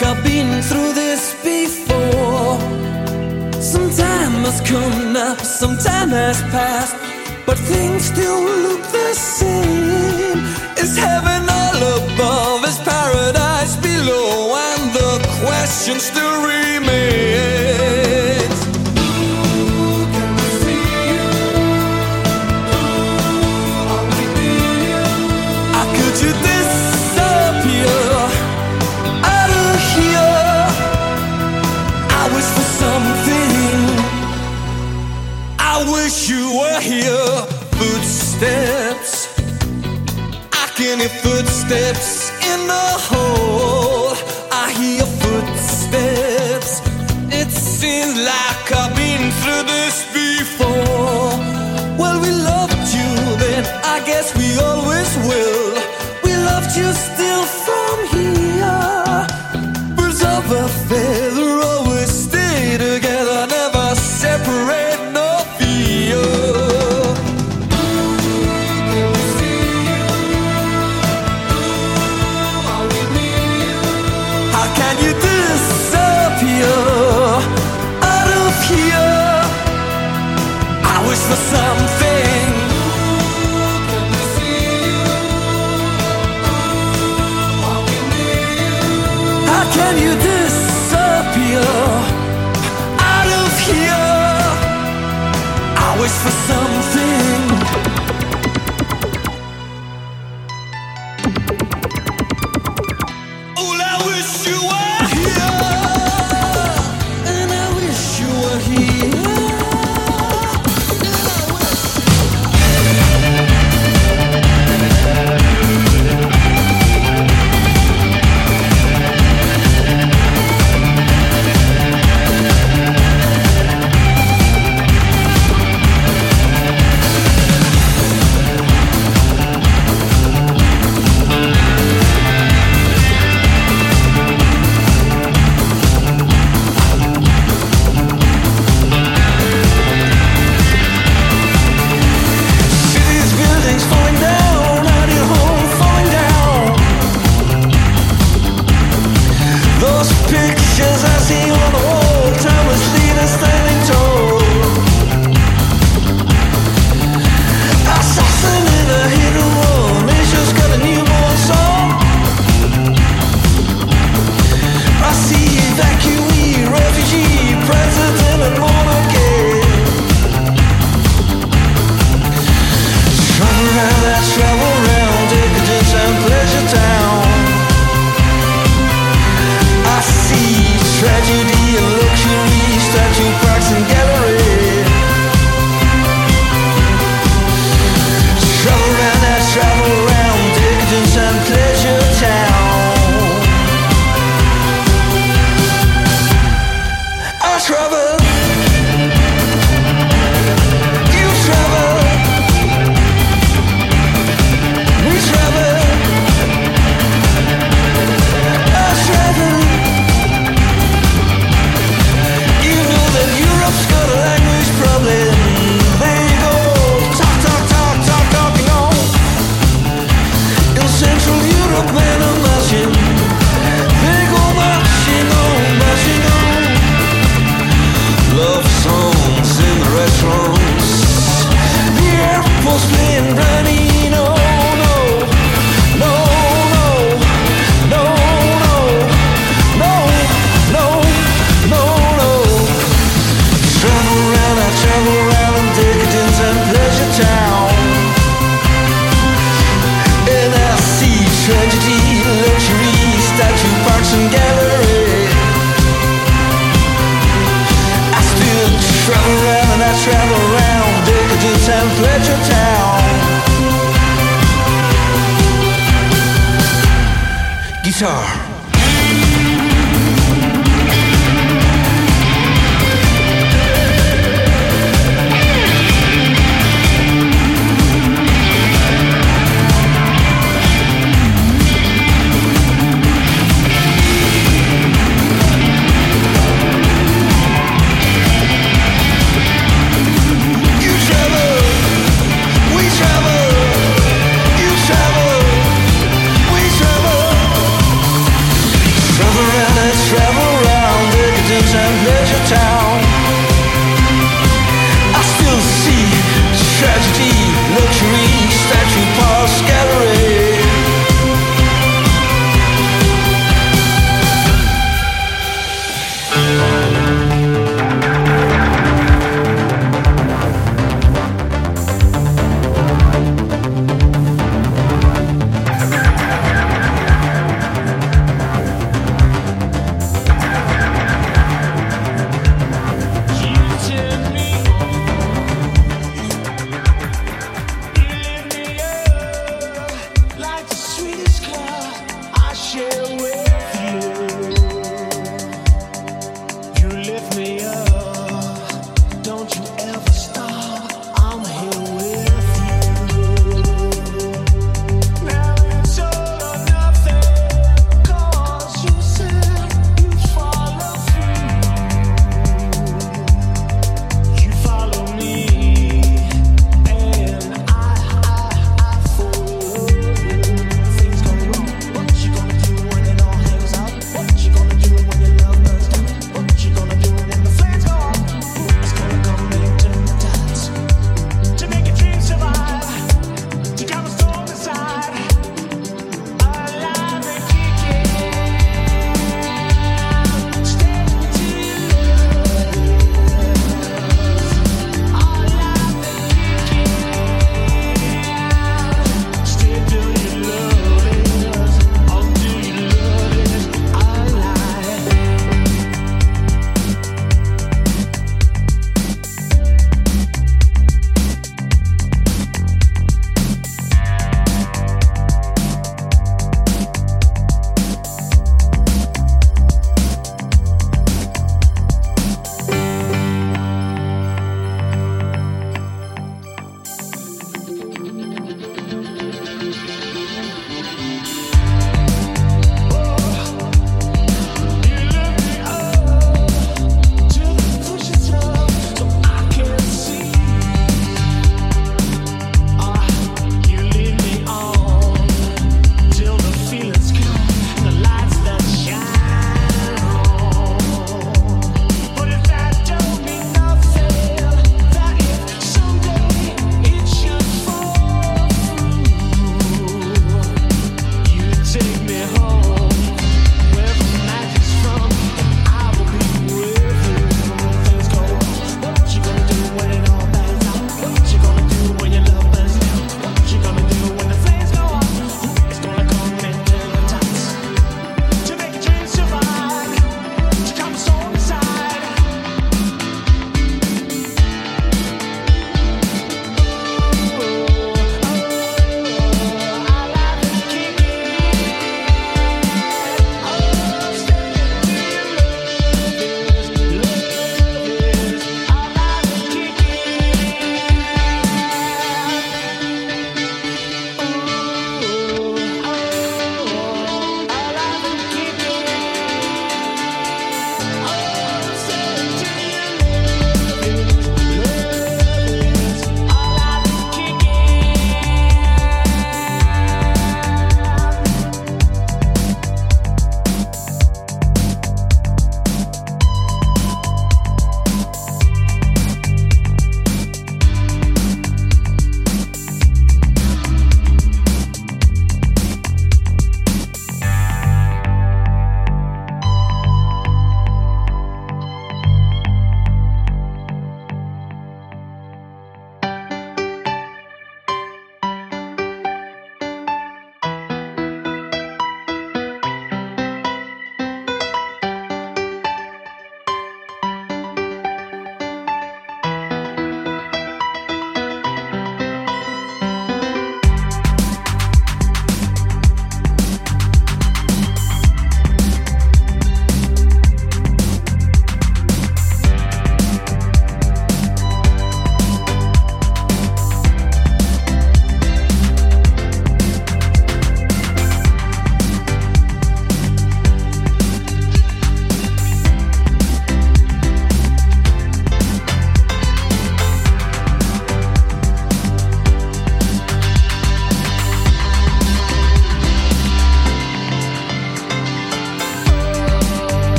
like I've been through this before. Some time has come up, some time has passed, but things still look the same. Is heaven all above? Is paradise below? And the question still remains. steps in the hole. for something. trouble. and Fletcher Town. Guitar.